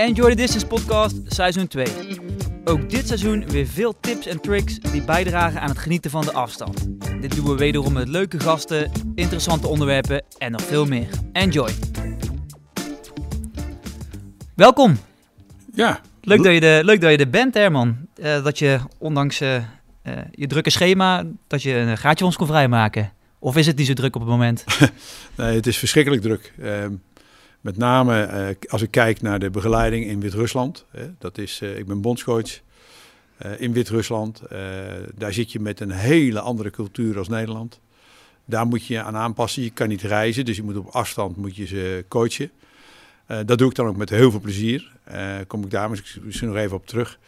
Enjoy the Distance podcast seizoen 2. Ook dit seizoen weer veel tips en tricks die bijdragen aan het genieten van de afstand. Dit doen we wederom met leuke gasten, interessante onderwerpen en nog veel meer. Enjoy! Welkom! Ja, Leuk dat je, de, leuk dat je er bent, Herman. Eh, dat je ondanks eh, eh, je drukke schema, dat je een gaatje voor ons kon vrijmaken. Of is het niet zo druk op het moment? nee, het is verschrikkelijk druk. Ehm, met name eh, als ik kijk naar de begeleiding in Wit-Rusland. dat is, eh, ik ben bondscoach eh, in Wit-Rusland. Daar zit je met een hele andere cultuur als Nederland. Daar moet je aan aanpassen. Je kan niet reizen, dus je moet op afstand moet je ze coachen. Dat doe ik dan ook met heel veel plezier. Kom ik daar misschien nog even op terug.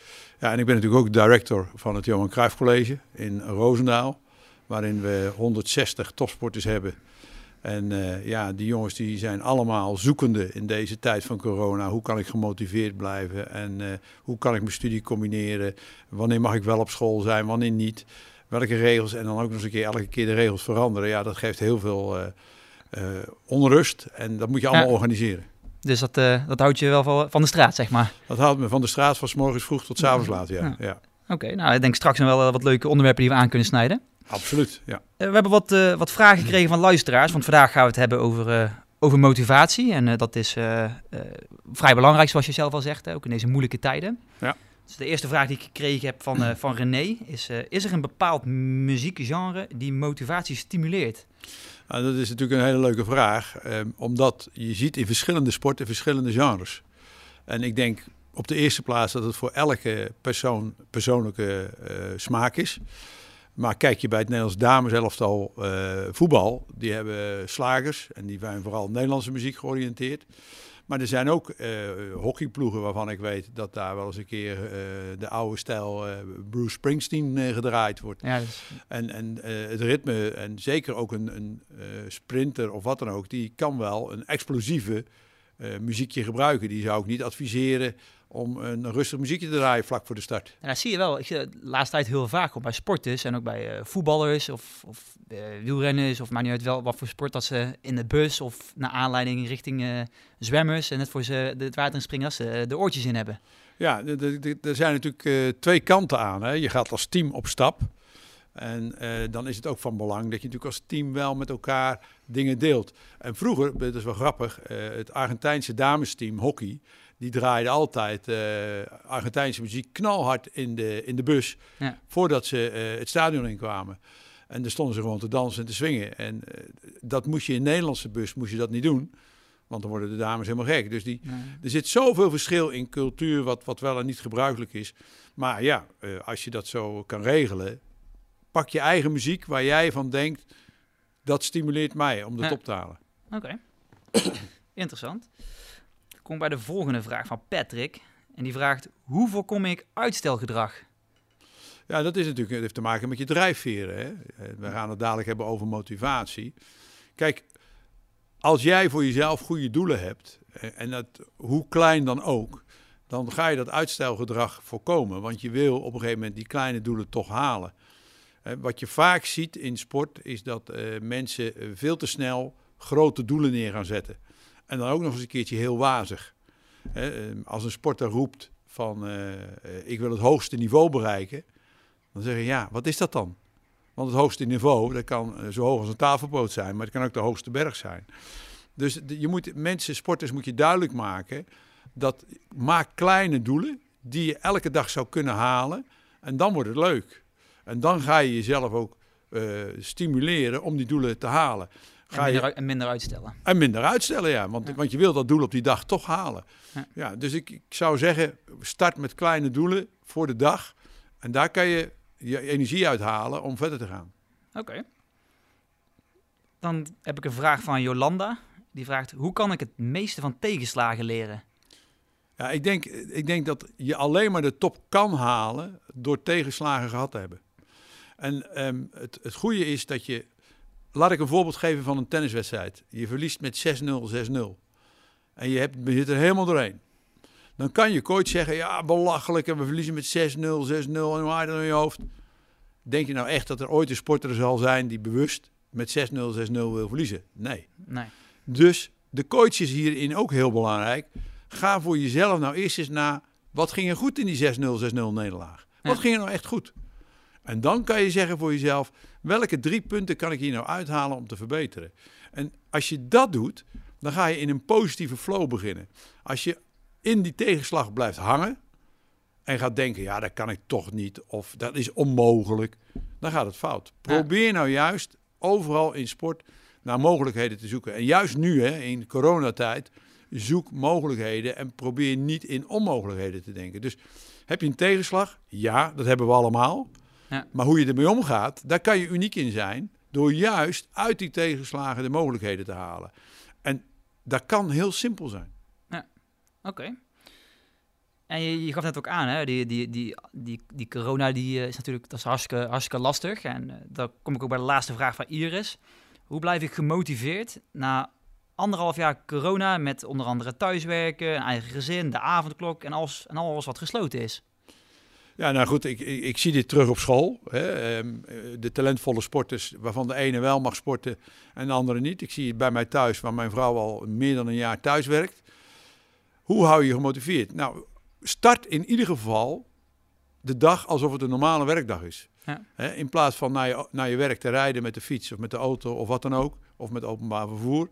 Ja, en ik ben natuurlijk ook director van het Johan Cruijff College in Roosendaal. Waarin we 160 topsporters hebben. En eh, ja, die jongens die zijn allemaal zoekende in deze tijd van corona. Hoe kan ik gemotiveerd blijven? En eh, hoe kan ik mijn studie combineren? Wanneer mag ik wel op school zijn, wanneer niet? Welke regels? En dan ook nog eens een keer elke keer de regels veranderen. Ja, dat geeft heel veel eh, onrust. En dat moet je allemaal Ja. organiseren. Dus dat, dat houdt je wel van, de straat, zeg maar. Dat haalt me van de straat van s morgens vroeg tot s avonds laat. Ja, Ja. ja. Oké, nou ik denk straks nog wel wat leuke onderwerpen die we aan kunnen snijden. Absoluut. Ja. Eh, we hebben wat, eh, wat vragen gekregen van luisteraars. Want vandaag gaan we het hebben over, eh, over motivatie. En dat is vrij belangrijk, zoals je zelf al zegt, hè, ook in deze moeilijke tijden. Ja. Dus de eerste vraag die ik gekregen heb van, van René is... is er een bepaald muziekgenre die motivatie stimuleert? Nou, dat is natuurlijk een hele leuke vraag. ehm, omdat je ziet in verschillende sporten verschillende genres. En ik denk op de eerste plaats dat het voor elke persoon persoonlijke smaak is. Maar kijk je bij het Nederlands dameselftal eh voetbal, die hebben slagers en die zijn vooral Nederlandse muziek georiënteerd. Maar er zijn ook eh, hockeyploegen waarvan ik weet dat daar wel eens een keer eh, de oude stijl eh, Bruce Springsteen gedraaid wordt. Ja, dus, En, en het ritme, en zeker ook een, een sprinter of wat dan ook, die kan wel een explosieve muziekje gebruiken. Die zou ik niet adviseren om een rustig muziekje te draaien vlak voor de start. en dat zie je wel. Ik zie dat de laatste tijd heel vaak ook bij sporters en ook bij eh, voetballers of, of eh, wielrenners of maakt niet uit wel wat voor sport dat ze in de bus of naar aanleiding richting eh, zwemmers en net voor ze het water in springen als ze de oortjes in hebben. Ja, er zijn natuurlijk twee kanten aan. Hè. Je gaat als team op stap. En dan is het ook van belang dat je natuurlijk als team wel met elkaar dingen deelt. En vroeger, dat is wel grappig, het Argentijnse damesteam hockey, die draaide altijd eh, Argentijnse muziek knalhard in de, in de bus Ja. voordat ze eh, het stadion inkwamen. En daar stonden ze gewoon te dansen en te swingen. En eh, dat moest je in Nederlandse bus moest je dat niet doen, want dan worden de dames helemaal gek. Dus die, er zit zoveel verschil in cultuur wat, wat wel en niet gebruikelijk is. Maar ja, als je dat zo kan regelen, pak je eigen muziek waar jij van denkt, dat stimuleert mij om dat Ja. op te halen. Oké, interessant. Ik kom bij de volgende vraag van Patrick. En die vraagt, hoe voorkom ik uitstelgedrag? Ja, dat is natuurlijk, heeft te maken met je drijfveren. Hè? Eh, We gaan het dadelijk hebben over motivatie. Kijk, als jij voor jezelf goede doelen hebt, eh, en dat, hoe klein dan ook, dan ga je dat uitstelgedrag voorkomen. Want je wil op een gegeven moment die kleine doelen toch halen. Eh, Wat je vaak ziet in sport is dat mensen veel te snel grote doelen neer gaan zetten. En dan ook nog eens een keertje heel wazig. Hè, eh, Als een sporter roept van eh, eh, ik wil het hoogste niveau bereiken, dan zeg je ja, wat is dat dan? Want het hoogste niveau, dat kan eh, zo hoog als een tafelpoot zijn, maar het kan ook de hoogste berg zijn. Dus je moet mensen, sporters, moet je duidelijk maken dat maak kleine doelen die je elke dag zou kunnen halen en dan wordt het leuk. En dan ga je jezelf ook stimuleren om die doelen te halen. En Ga je, minder, en minder uitstellen. en minder uitstellen, ja. Want, Ja. want je wil dat doel op die dag toch halen. Ja. Ja. dus ik, ik zou zeggen, start met kleine doelen voor de dag. En daar kan je je energie uithalen om verder te gaan. Oké. Dan heb ik een vraag van Jolanda. Die vraagt, hoe kan ik het meeste van tegenslagen leren? Ja, ik, denk, ik denk dat je alleen maar de top kan halen door tegenslagen gehad te hebben. En ehm, het, het goede is dat je... Laat ik een voorbeeld geven van een tenniswedstrijd. Je verliest met 6-0, 6-0. En je, hebt, je zit er helemaal doorheen. Dan kan je coach zeggen, ja, belachelijk en we verliezen met 6-0, 6-0 en hoe haal je dat in je hoofd? Denk je nou echt dat er ooit een sporter zal zijn die bewust met 6-0, 6-0 wil verliezen? Nee. Nee. Dus de coach is hierin ook heel belangrijk. Ga voor jezelf nou eerst eens na, wat ging er goed in die 6-0, 6-0 nederlaag? Wat Ja. ging er nou echt goed? En dan kan je zeggen voor jezelf, welke drie punten kan ik hier nou uithalen om te verbeteren? En als je dat doet, dan ga je in een positieve flow beginnen. Als je in die tegenslag blijft hangen en gaat denken, ja, dat kan ik toch niet, of dat is onmogelijk, dan gaat het fout. Probeer nou juist overal in sport naar mogelijkheden te zoeken. En juist nu, hè, in coronatijd, zoek mogelijkheden en probeer niet in onmogelijkheden te denken. Dus heb je een tegenslag? Ja, dat hebben we allemaal. Ja. Maar hoe je ermee omgaat, daar kan je uniek in zijn. Door juist uit die tegenslagen de mogelijkheden te halen. En dat kan heel simpel zijn. Oké. En je, je gaf net ook aan, hè, die, die, die, die, die corona die, eh, is natuurlijk dat is hartstikke, hartstikke lastig. En uh, dan kom ik ook bij de laatste vraag van Iris. Hoe blijf ik gemotiveerd na anderhalf jaar corona met onder andere thuiswerken, een eigen gezin, de avondklok en alles, en alles wat gesloten is? Ja, nou goed, ik, ik, ik zie dit terug op school. Hè. Ehm, de talentvolle sporters, waarvan de ene wel mag sporten en de andere niet. Ik zie het bij mij thuis, waar mijn vrouw al meer dan een jaar thuis werkt. Hoe hou je je gemotiveerd? Nou, start in ieder geval de dag alsof het een normale werkdag is. Ja. Hè, in plaats van naar je, naar je werk te rijden met de fiets of met de auto of wat dan ook, of met openbaar vervoer.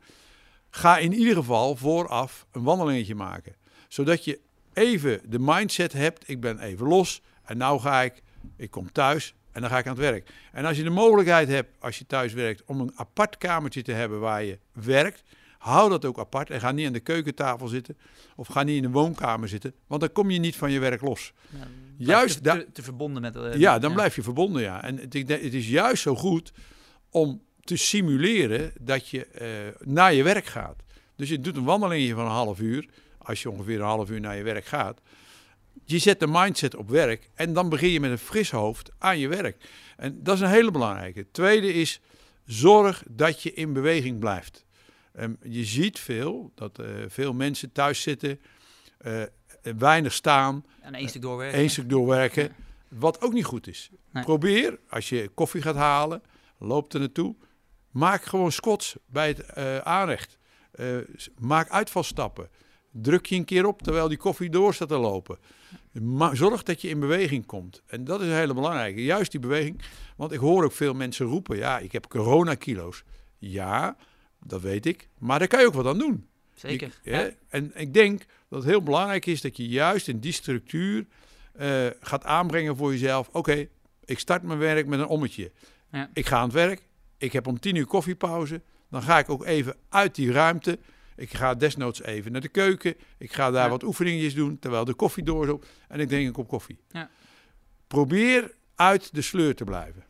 Ga in ieder geval vooraf een wandelingetje maken. Zodat je even de mindset hebt, ik ben even los en nou ga ik, ik kom thuis en dan ga ik aan het werk. En als je de mogelijkheid hebt, als je thuis werkt, om een apart kamertje te hebben waar je werkt, hou dat ook apart en ga niet aan de keukentafel zitten of ga niet in de woonkamer zitten, want dan kom je niet van je werk los. Juist te, te, te verbonden met... eh, Ja, dan blijf je verbonden, ja. En het, het is juist zo goed om te simuleren dat je eh, naar je werk gaat. Dus je doet een wandelingetje van een half uur, als je ongeveer een half uur naar je werk gaat. Je zet de mindset op werk en dan begin je met een fris hoofd aan je werk. En dat is een hele belangrijke. Tweede is, zorg dat je in beweging blijft. Ehm, je ziet veel, dat eh, veel mensen thuis zitten, eh, weinig staan, En één stuk doorwerken. één stuk doorwerken. Ja. Wat ook niet goed is. Nee. Probeer, als je koffie gaat halen, loop er naartoe. Maak gewoon squats bij het eh, aanrecht. Maak uitvalstappen. Druk je een keer op terwijl die koffie door staat te lopen. Ma- zorg dat je in beweging komt. En dat is een hele belangrijke. Juist die beweging. Want ik hoor ook veel mensen roepen: ja, ik heb coronakilo's. Ja, dat weet ik. Maar daar kan je ook wat aan doen. Zeker. Hè? En ik denk dat het heel belangrijk is dat je juist in die structuur eh, gaat aanbrengen voor jezelf. Oké, ik start mijn werk met een ommetje. Ja. Ik ga aan het werk. Ik heb om tien uur koffiepauze. Dan ga ik ook even uit die ruimte. Ik ga desnoods even naar de keuken. Ik ga daar Ja. wat oefeningetjes doen terwijl de koffie doorzoopt. En ik drink een kop koffie. Ja. Probeer uit de sleur te blijven.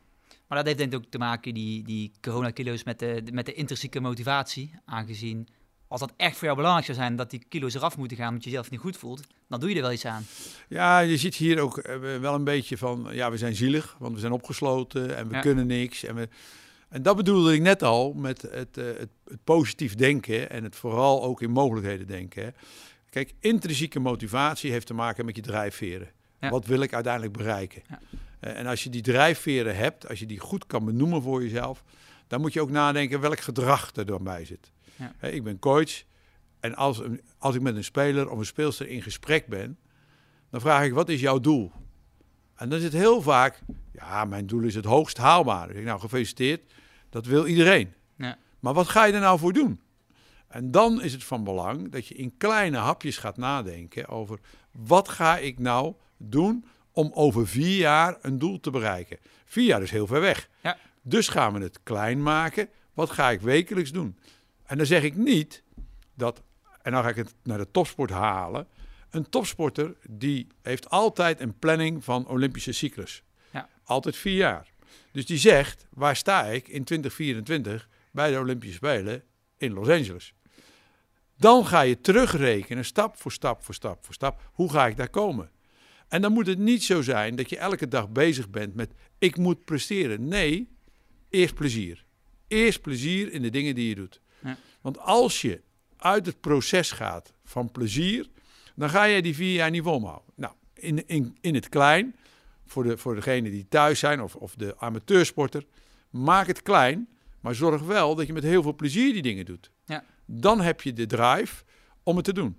Maar dat heeft denk ik ook te maken, die, die coronakilo's, met de, met de intrinsieke motivatie. Aangezien als dat echt voor jou belangrijk zou zijn, dat die kilo's eraf moeten gaan omdat je jezelf niet goed voelt, dan doe je er wel iets aan. Ja, je ziet hier ook eh, wel een beetje van, ja, we zijn zielig, want we zijn opgesloten en we Ja. kunnen niks. En, we, en dat bedoelde ik net al met het, eh, het, het positief denken en het vooral ook in mogelijkheden denken. hè. Kijk, intrinsieke motivatie heeft te maken met je drijfveren. Ja. Wat wil ik uiteindelijk bereiken? Ja. Eh, En als je die drijfveren hebt, als je die goed kan benoemen voor jezelf, dan moet je ook nadenken welk gedrag er dan bij zit. Ja. Hè, ik ben coach en als, een- als ik met een speler of een speelster in gesprek ben, dan vraag ik, wat is jouw doel? En dan is het heel vaak, ja, mijn doel is het hoogst haalbaar. Ik zeg, nou, gefeliciteerd, dat wil iedereen. Ja. Maar wat ga je er nou voor doen? En dan is het van belang dat je in kleine hapjes gaat nadenken over, wat ga ik nou doen om over vier jaar een doel te bereiken? Vier jaar is heel ver weg. Ja. Dus gaan we het klein maken. Wat ga ik wekelijks doen? En dan zeg ik niet dat, en dan ga ik het naar de topsport halen. Een topsporter die heeft altijd een planning van Olympische cyclus. Ja. Altijd vier jaar. Dus die zegt, waar sta ik in 2024 bij de Olympische Spelen in Los Angeles? Dan ga je terugrekenen, stap voor stap voor stap voor stap. Hoe ga ik daar komen? En dan moet het niet zo zijn dat je elke dag bezig bent met ik moet presteren. Nee, eerst plezier. Eerst plezier in de dingen die je doet. Ja. Want als je uit het proces gaat van plezier, dan ga je die vier jaar niet volhouden. Nou, in, in, in het klein, voor, de, voor degenen die thuis zijn of, of de amateursporter, maak het klein, maar zorg wel dat je met heel veel plezier die dingen doet. Ja. Dan heb je de drive om het te doen.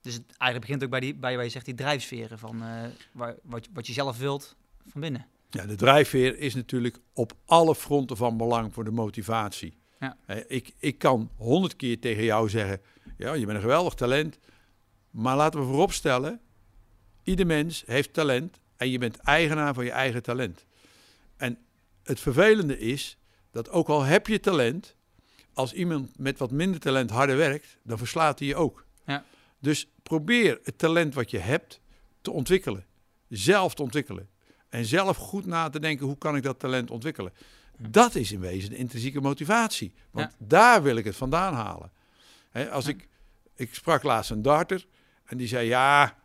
Dus het eigenlijk begint ook bij, die, bij waar je zegt die drijfsferen van uh, waar, wat, wat je zelf wilt van binnen. Ja, de drijfveer is natuurlijk op alle fronten van belang voor de motivatie. Ja. ik, ik kan honderd keer tegen jou zeggen, ja, je bent een geweldig talent. Maar laten we vooropstellen, ieder mens heeft talent en je bent eigenaar van je eigen talent. En het vervelende is dat ook al heb je talent, als iemand met wat minder talent harder werkt, dan verslaat hij je ook. Ja. Dus probeer het talent wat je hebt te ontwikkelen. Zelf te ontwikkelen. En zelf goed na te denken, hoe kan ik dat talent ontwikkelen? Dat is in wezen de intrinsieke motivatie. Want daar wil ik het vandaan halen. als ik, ik sprak laatst een darter en die zei, ja,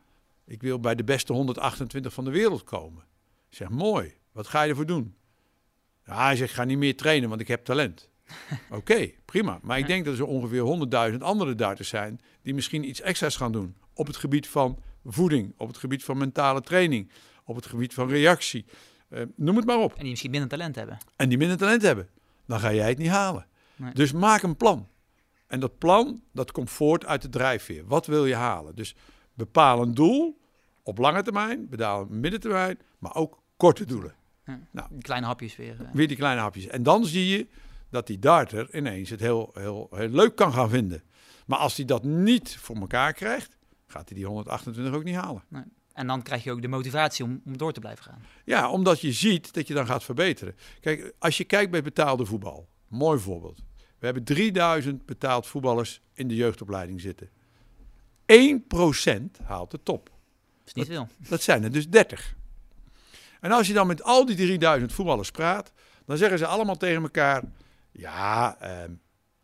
ik wil bij de beste 128 van de wereld komen. Ik zeg, mooi, wat ga je ervoor doen? Ja, hij zegt, ik ga niet meer trainen, want ik heb talent. Oké, prima. Maar ik denk dat er ongeveer 100.000 andere darters zijn die misschien iets extra's gaan doen. Op het gebied van voeding, op het gebied van mentale training, op het gebied van reactie. Uh, noem het maar op. En die misschien minder talent hebben. En die minder talent hebben. Dan ga jij het niet halen. Dus maak een plan. En dat plan, dat komt voort uit de drijfveer. Wat wil je halen? Dus bepaal een doel op lange termijn, bepaal een middentermijn, maar ook korte doelen. Ja, nou, die kleine hapjes weer. Uh. Weer die kleine hapjes. En dan zie je dat die darter ineens het heel, heel, heel leuk kan gaan vinden. Maar als hij dat niet voor elkaar krijgt, gaat hij die 128 ook niet halen. Nee. En dan krijg je ook de motivatie om, om door te blijven gaan. Ja, omdat je ziet dat je dan gaat verbeteren. Kijk, als je kijkt bij betaalde voetbal, mooi voorbeeld. We hebben 3000 betaald voetballers in de jeugdopleiding zitten. 1% haalt de top. Dat is niet veel. Dat zijn er dus 30. En als je dan met al die 3000 voetballers praat, dan zeggen ze allemaal tegen elkaar: Ja, eh,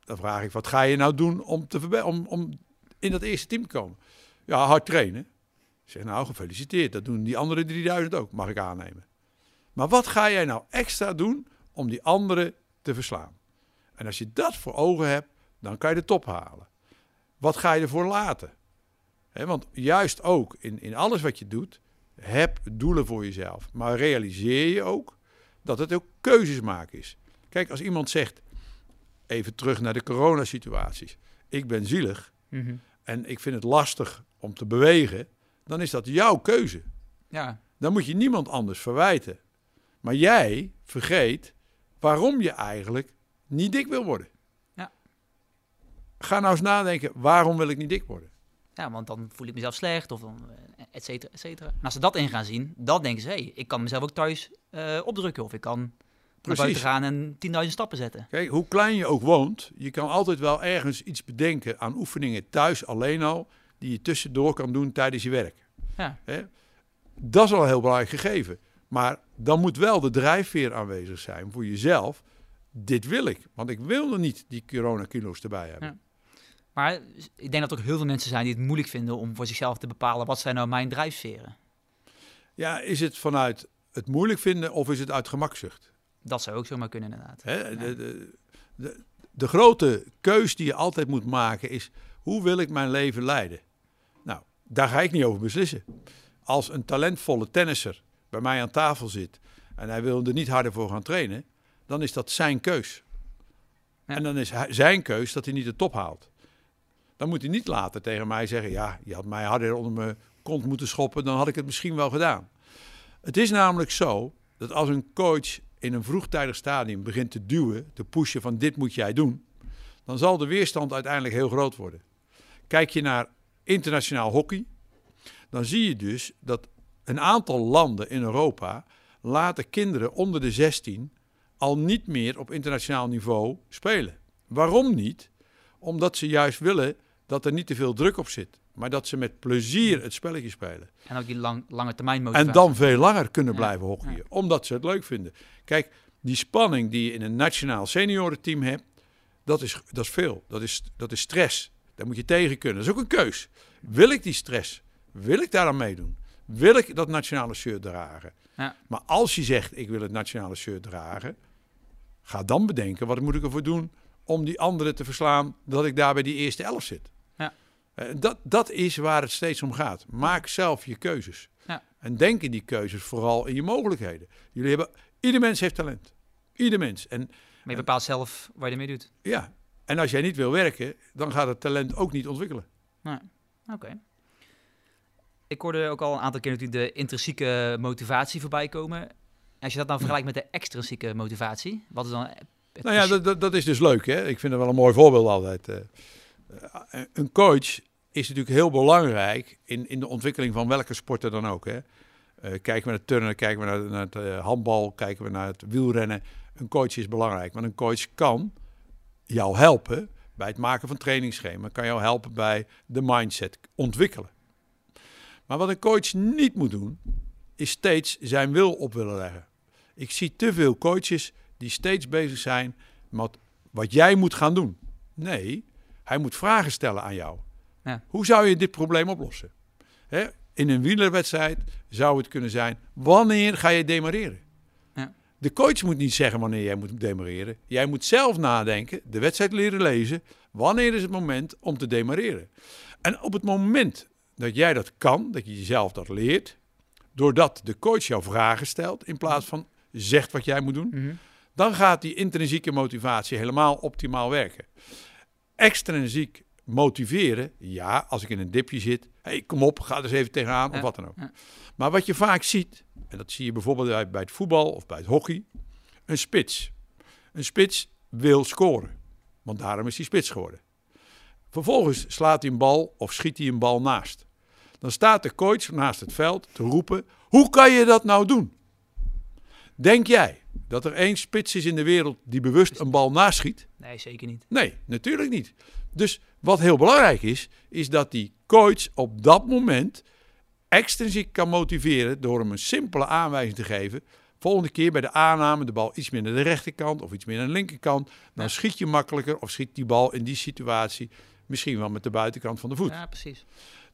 dan vraag ik, wat ga je nou doen om, te om, om in dat eerste team te komen? Ja, hard trainen. Ik zeg, nou, gefeliciteerd. Dat doen die andere 3000 ook, mag ik aannemen. Maar wat ga jij nou extra doen om die anderen te verslaan? En als je dat voor ogen hebt, dan kan je de top halen. Wat ga je ervoor laten? want juist ook in, in alles wat je doet, heb doelen voor jezelf. Maar realiseer je ook dat het ook keuzes maken is. Kijk, als iemand zegt, even terug naar de coronasituaties. Ik ben zielig mhm. en ik vind het lastig om te bewegen. Dan is dat jouw keuze. Ja. Dan moet je niemand anders verwijten. Maar jij vergeet waarom je eigenlijk niet dik wil worden. Ja. Ga nou eens nadenken, waarom wil ik niet dik worden? Ja, want dan voel ik mezelf slecht of dan, eh, et cetera, et cetera. En als ze dat in gaan zien, dan denken ze, hey, ik kan mezelf ook thuis uh, opdrukken of ik kan naar buiten gaan en 10.000 stappen zetten. Kijk, hoe klein je ook woont, je kan altijd wel ergens iets bedenken aan oefeningen thuis alleen al, die je tussendoor kan doen tijdens je werk. Ja. Hè? Dat is al een heel belangrijk gegeven. Maar dan moet wel de drijfveer aanwezig zijn voor jezelf. Dit wil ik, want ik wil er niet die coronakilo's erbij hebben. Ja. Maar ik denk dat er ook heel veel mensen zijn die het moeilijk vinden om voor zichzelf te bepalen wat zijn nou mijn drijfveren. Ja, is het vanuit het moeilijk vinden of is het uit gemakzucht? Dat zou ook zomaar kunnen, inderdaad. Hè? De, de, de, de, grote keus die je altijd moet maken is: hoe wil ik mijn leven leiden? Nou, daar ga ik niet over beslissen. Als een talentvolle tennisser bij mij aan tafel zit en hij wil er niet harder voor gaan trainen, dan is dat zijn keus. En dan is zijn keus dat hij niet de top haalt. Dan moet hij niet later tegen mij zeggen: Ja, je had mij harder onder mijn kont moeten schoppen, dan had ik het misschien wel gedaan. Het is namelijk zo dat als een coach in een vroegtijdig stadium begint te duwen, te pushen van dit moet jij doen, dan zal de weerstand uiteindelijk heel groot worden. Kijk je naar internationaal hockey, dan zie je dus dat een aantal landen in Europa laten kinderen onder de 16 al niet meer op internationaal niveau spelen. Waarom niet? Omdat ze juist willen dat er niet te veel druk op zit. Maar dat ze met plezier het spelletje spelen. En ook die lang, lange termijn motivatie. En dan veel langer kunnen blijven hockeyen. Omdat ze het leuk vinden. Kijk, die spanning die je in een nationaal seniorenteam hebt, dat is, dat is veel. Dat is, dat is stress. Daar moet je tegen kunnen. Dat is ook een keus. Wil ik die stress? Wil ik daar aan meedoen? Wil ik dat nationale shirt dragen? Ja. Maar als je zegt, ik wil het nationale shirt dragen, ga dan bedenken, wat moet ik ervoor doen om die anderen te verslaan, dat ik daar bij die eerste elf zit. Ja. Eh, dat, dat is waar het steeds om gaat. Maak zelf je keuzes. Ja. En denk in die keuzes vooral in je mogelijkheden. Jullie hebben, ieder mens heeft talent. Ieder mens. En, maar je bepaalt zelf waar je ermee doet. Ja. En als jij niet wil werken, dan gaat het talent ook niet ontwikkelen. Nee. Oké. Ik hoorde ook al een aantal keer natuurlijk de intrinsieke motivatie voorbij komen. Als je dat nou vergelijkt met de extrinsieke motivatie, wat is dan... Nou ja, dat, dat, dat is dus leuk. Hè? Ik vind het wel een mooi voorbeeld altijd. eh. Eh, een coach is natuurlijk heel belangrijk in, in de ontwikkeling van welke sporten dan ook. Hè? Eh, kijken we naar het turnen, kijken we naar, naar het handbal, kijken we naar het wielrennen. Een coach is belangrijk, want een coach kan jou helpen bij het maken van trainingsschema. Kan jou helpen bij de mindset ontwikkelen. Maar wat een coach niet moet doen, is steeds zijn wil op willen leggen. Ik zie te veel coaches die steeds bezig zijn met wat jij moet gaan doen. Nee, hij moet vragen stellen aan jou. Ja. Hoe zou je dit probleem oplossen? Hè? In een wielerwedstrijd zou het kunnen zijn: wanneer ga je demareren? Ja. De coach moet niet zeggen wanneer jij moet demareren. Jij moet zelf nadenken, de wedstrijd leren lezen. Wanneer is het moment om te demareren? En op het moment dat jij dat kan, dat je jezelf dat leert, doordat de coach jou vragen stelt in plaats van zegt wat jij moet doen, Mhm. dan gaat die intrinsieke motivatie helemaal optimaal werken. Extrinsiek motiveren, ja, als ik in een dipje zit, hey, kom op, ga er eens even tegenaan Ja, of wat dan ook. ja. Maar wat je vaak ziet, en dat zie je bijvoorbeeld bij, bij het voetbal of bij het hockey, een spits. Een spits wil scoren, want daarom is hij spits geworden. Vervolgens slaat hij een bal of schiet hij een bal naast. Dan staat de coach naast het veld te roepen: hoe kan je dat nou doen? Denk jij dat er één spits is in de wereld die bewust een bal naschiet? Nee, zeker niet. Nee, natuurlijk niet. Dus wat heel belangrijk is, is dat die coach op dat moment extrinsiek kan motiveren door hem een simpele aanwijzing te geven. Volgende keer bij de aanname de bal iets meer naar de rechterkant of iets meer naar de linkerkant. Dan Ja. schiet je makkelijker of schiet die bal in die situatie misschien wel met de buitenkant van de voet. Ja, precies.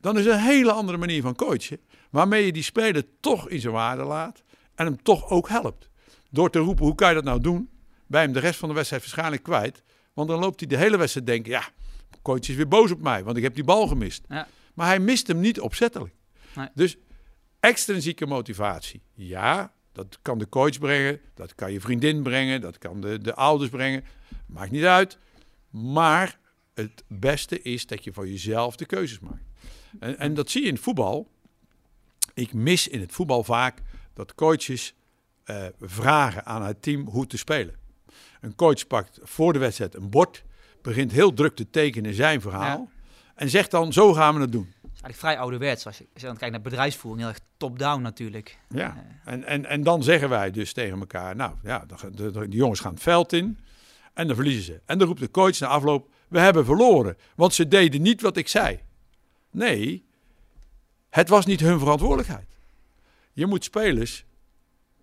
Dan is een hele andere manier van coachen. Waarmee je die speler toch in zijn waarde laat. En hem toch ook helpt. Door te roepen, hoe kan je dat nou doen? Bij hem de rest van de wedstrijd waarschijnlijk kwijt. Want dan loopt hij de hele wedstrijd denken, ja, coach is weer boos op mij. Want ik heb die bal gemist. Ja. Maar hij mist hem niet opzettelijk. Nee. Dus extrinsieke motivatie. Ja, dat kan de coach brengen. Dat kan je vriendin brengen. Dat kan de, de ouders brengen. Maakt niet uit. Maar het beste is dat je voor jezelf de keuzes maakt. En, en dat zie je in het voetbal. Ik mis in het voetbal vaak dat coaches eh, vragen aan het team hoe te spelen. Een coach pakt voor de wedstrijd een bord, begint heel druk te tekenen zijn verhaal en zegt dan: Zo gaan we het doen. Eigenlijk vrij ouderwets. Als je, als je dan kijkt naar bedrijfsvoering, heel erg top-down natuurlijk. Ja. En, en, en dan zeggen wij dus tegen elkaar: Nou ja, de, de, de- de jongens gaan het veld in en dan verliezen ze. En dan roept de coach na afloop: We hebben verloren, want ze deden niet wat ik zei. Nee, het was niet hun verantwoordelijkheid. Je moet spelers,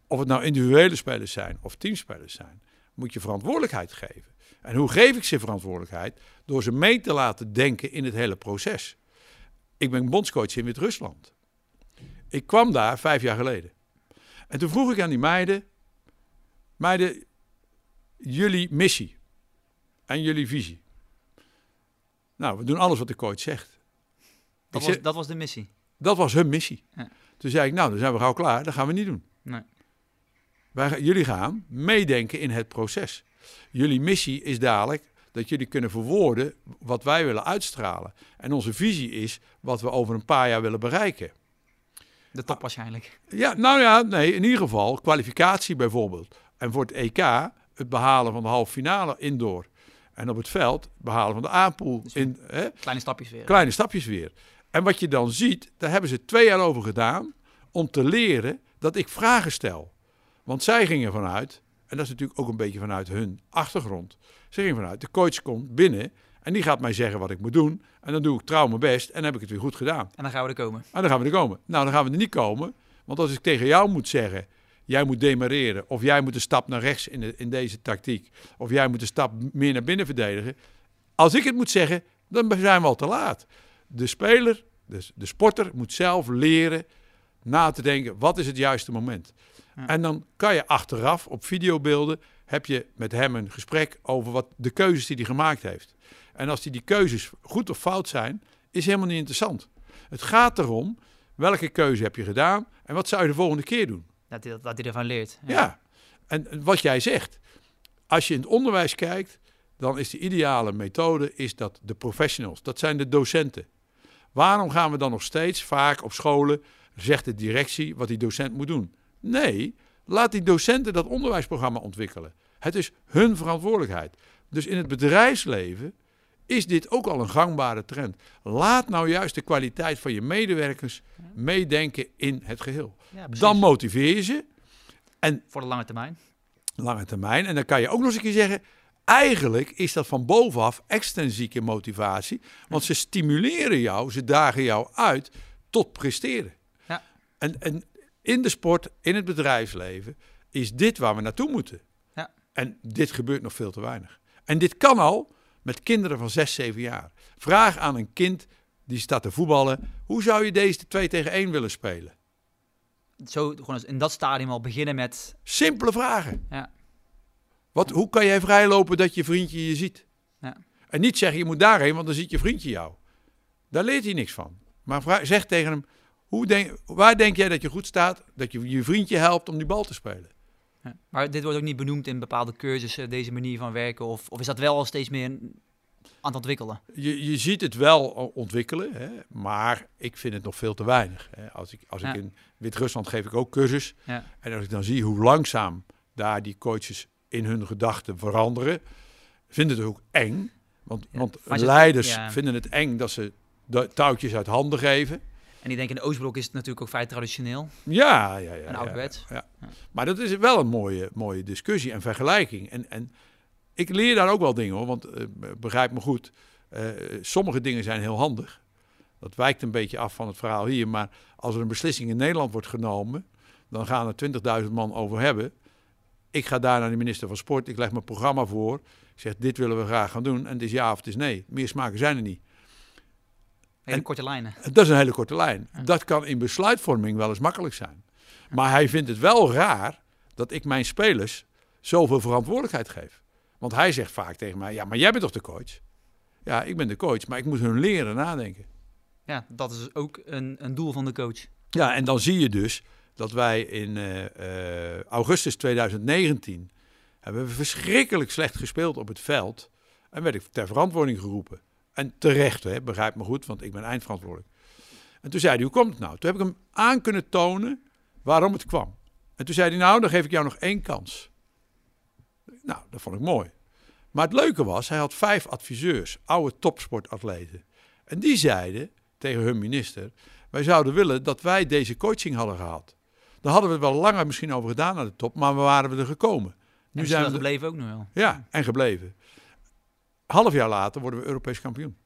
of het nou individuele spelers zijn of teamspelers zijn, moet je verantwoordelijkheid geven. En hoe geef ik ze verantwoordelijkheid? Door ze mee te laten denken in het hele proces. Ik ben bondscoach in Wit-Rusland. Ik kwam daar vijf jaar geleden. En toen vroeg ik aan die meiden: Meiden, jullie missie en jullie visie. Nou, we doen alles wat de coach zegt. Dat, was, zeg- dat was de missie. Dat was hun missie. Ja. Toen zei ik, nou, dan zijn we gauw klaar. Dat gaan we niet doen. Nee. Wij, jullie gaan meedenken in het proces. Jullie missie is dadelijk dat jullie kunnen verwoorden wat wij willen uitstralen. En onze visie is wat we over een paar jaar willen bereiken. De top waarschijnlijk. Ja, nou ja, nee, in ieder geval kwalificatie bijvoorbeeld. En voor het EK het behalen van de halve finale indoor. En op het veld behalen van de aanpool. Dus- In, hè, Kleine stapjes weer. kleine stapjes weer. En wat je dan ziet, daar hebben ze twee jaar over gedaan om te leren dat ik vragen stel. Want zij gingen vanuit, en dat is natuurlijk ook een beetje vanuit hun achtergrond. Ze gingen vanuit, de coach komt binnen en die gaat mij zeggen wat ik moet doen. En dan doe ik trouw mijn best en dan heb ik het weer goed gedaan. En dan gaan we er komen. En dan gaan we er komen. Nou, dan gaan we er niet komen. Want als ik tegen jou moet zeggen, jij moet demareren. Of jij moet een stap naar rechts in, de, in deze tactiek. Of jij moet een stap meer naar binnen verdedigen. Als ik het moet zeggen, dan zijn we al te laat. De speler, dus de sporter, moet zelf leren na te denken, wat is het juiste moment? Ja. En dan kan je achteraf op videobeelden, heb je met hem een gesprek over wat de keuzes die hij gemaakt heeft. En als die, die keuzes goed of fout zijn, is helemaal niet interessant. Het gaat erom, welke keuze heb je gedaan en wat zou je de volgende keer doen? Dat hij, dat hij ervan leert. Ja. En wat jij zegt, als je in het onderwijs kijkt, dan is de ideale methode is dat de professionals, dat zijn de docenten. Waarom gaan we dan nog steeds vaak op scholen, zegt de directie, wat die docent moet doen? Nee, laat die docenten dat onderwijsprogramma ontwikkelen. Het is hun verantwoordelijkheid. Dus in het bedrijfsleven is dit ook al een gangbare trend. Laat nou juist de kwaliteit van je medewerkers meedenken in het geheel. Ja. Dan motiveer je ze. Voor de lange termijn. lange termijn. En dan kan je ook nog eens een keer zeggen. Eigenlijk is dat van bovenaf extrinsieke motivatie. Want ze stimuleren jou, ze dagen jou uit tot presteren. Ja. En, en in de sport, in het bedrijfsleven, is dit waar we naartoe moeten. Ja. En dit gebeurt nog veel te weinig. En dit kan al met kinderen van 6, 7 jaar. Vraag aan een kind die staat te voetballen. Hoe zou je deze 2 tegen 1 willen spelen? Zo gewoon in dat stadium al beginnen met... Simpele vragen. Ja. Wat, hoe kan jij vrijlopen dat je vriendje je ziet? Ja. En niet zeggen je moet daarheen, want dan ziet je vriendje jou. Daar leert hij niks van. Maar vraag, zeg tegen hem, hoe denk, waar denk jij dat je goed staat? Dat je je vriendje helpt om die bal te spelen. Ja. Maar dit wordt ook niet benoemd in bepaalde cursussen, deze manier van werken. Of, of is dat wel al steeds meer aan het ontwikkelen? Je, je ziet het wel ontwikkelen, hè, maar ik vind het nog veel te weinig. Hè. Als ik, als Ja. ik in Wit-Rusland geef ik ook cursus. Ja. En als ik dan zie hoe langzaam daar die coaches in hun gedachten veranderen, vind ik het ook eng. Want, Ja, want leiders vinden het eng dat ze de touwtjes uit handen geven. En die denken in de Oostblok is het natuurlijk ook vrij traditioneel Ja, ja, ja. en ja, ouderwets. ja. Maar dat is wel een mooie, mooie discussie en vergelijking. En, en ik leer daar ook wel dingen hoor, want eh, begrijp me goed. eh, sommige dingen zijn heel handig. Dat wijkt een beetje af van het verhaal hier. Maar als er een beslissing in Nederland wordt genomen, dan gaan er 20.000 man over hebben. Ik ga daar naar de minister van Sport. Ik leg mijn programma voor. Ik zeg, dit willen we graag gaan doen. En het is ja of het is nee. Meer smaken zijn er niet. Hele En- korte lijnen. Dat is een hele korte lijn. Ja. Dat kan in besluitvorming wel eens makkelijk zijn. Maar hij vindt het wel raar dat ik mijn spelers zoveel verantwoordelijkheid geef. Want hij zegt vaak tegen mij: Ja, maar jij bent toch de coach? Ja, ik ben de coach, maar ik moet hun leren nadenken. Ja, dat is ook een, een doel van de coach. Ja, en dan zie je dus dat wij in eh, eh, augustus 2019 hebben we verschrikkelijk slecht gespeeld op het veld. En werd ik ter verantwoording geroepen. En terecht, hè, begrijp me goed, want ik ben eindverantwoordelijk. En toen zei hij, hoe komt het nou? Toen heb ik hem aan kunnen tonen waarom het kwam. En toen zei hij, nou, dan geef ik jou nog één kans. Nou, dat vond ik mooi. Maar het leuke was, hij had vijf adviseurs, oude topsportatleten. En die zeiden tegen hun minister, wij zouden willen dat wij deze coaching hadden gehad. Daar hadden we het wel langer misschien over gedaan naar de top, maar we waren we er gekomen. Nu zijn we gebleven ook nog wel. ja, en gebleven. Half jaar later worden we Europees kampioen.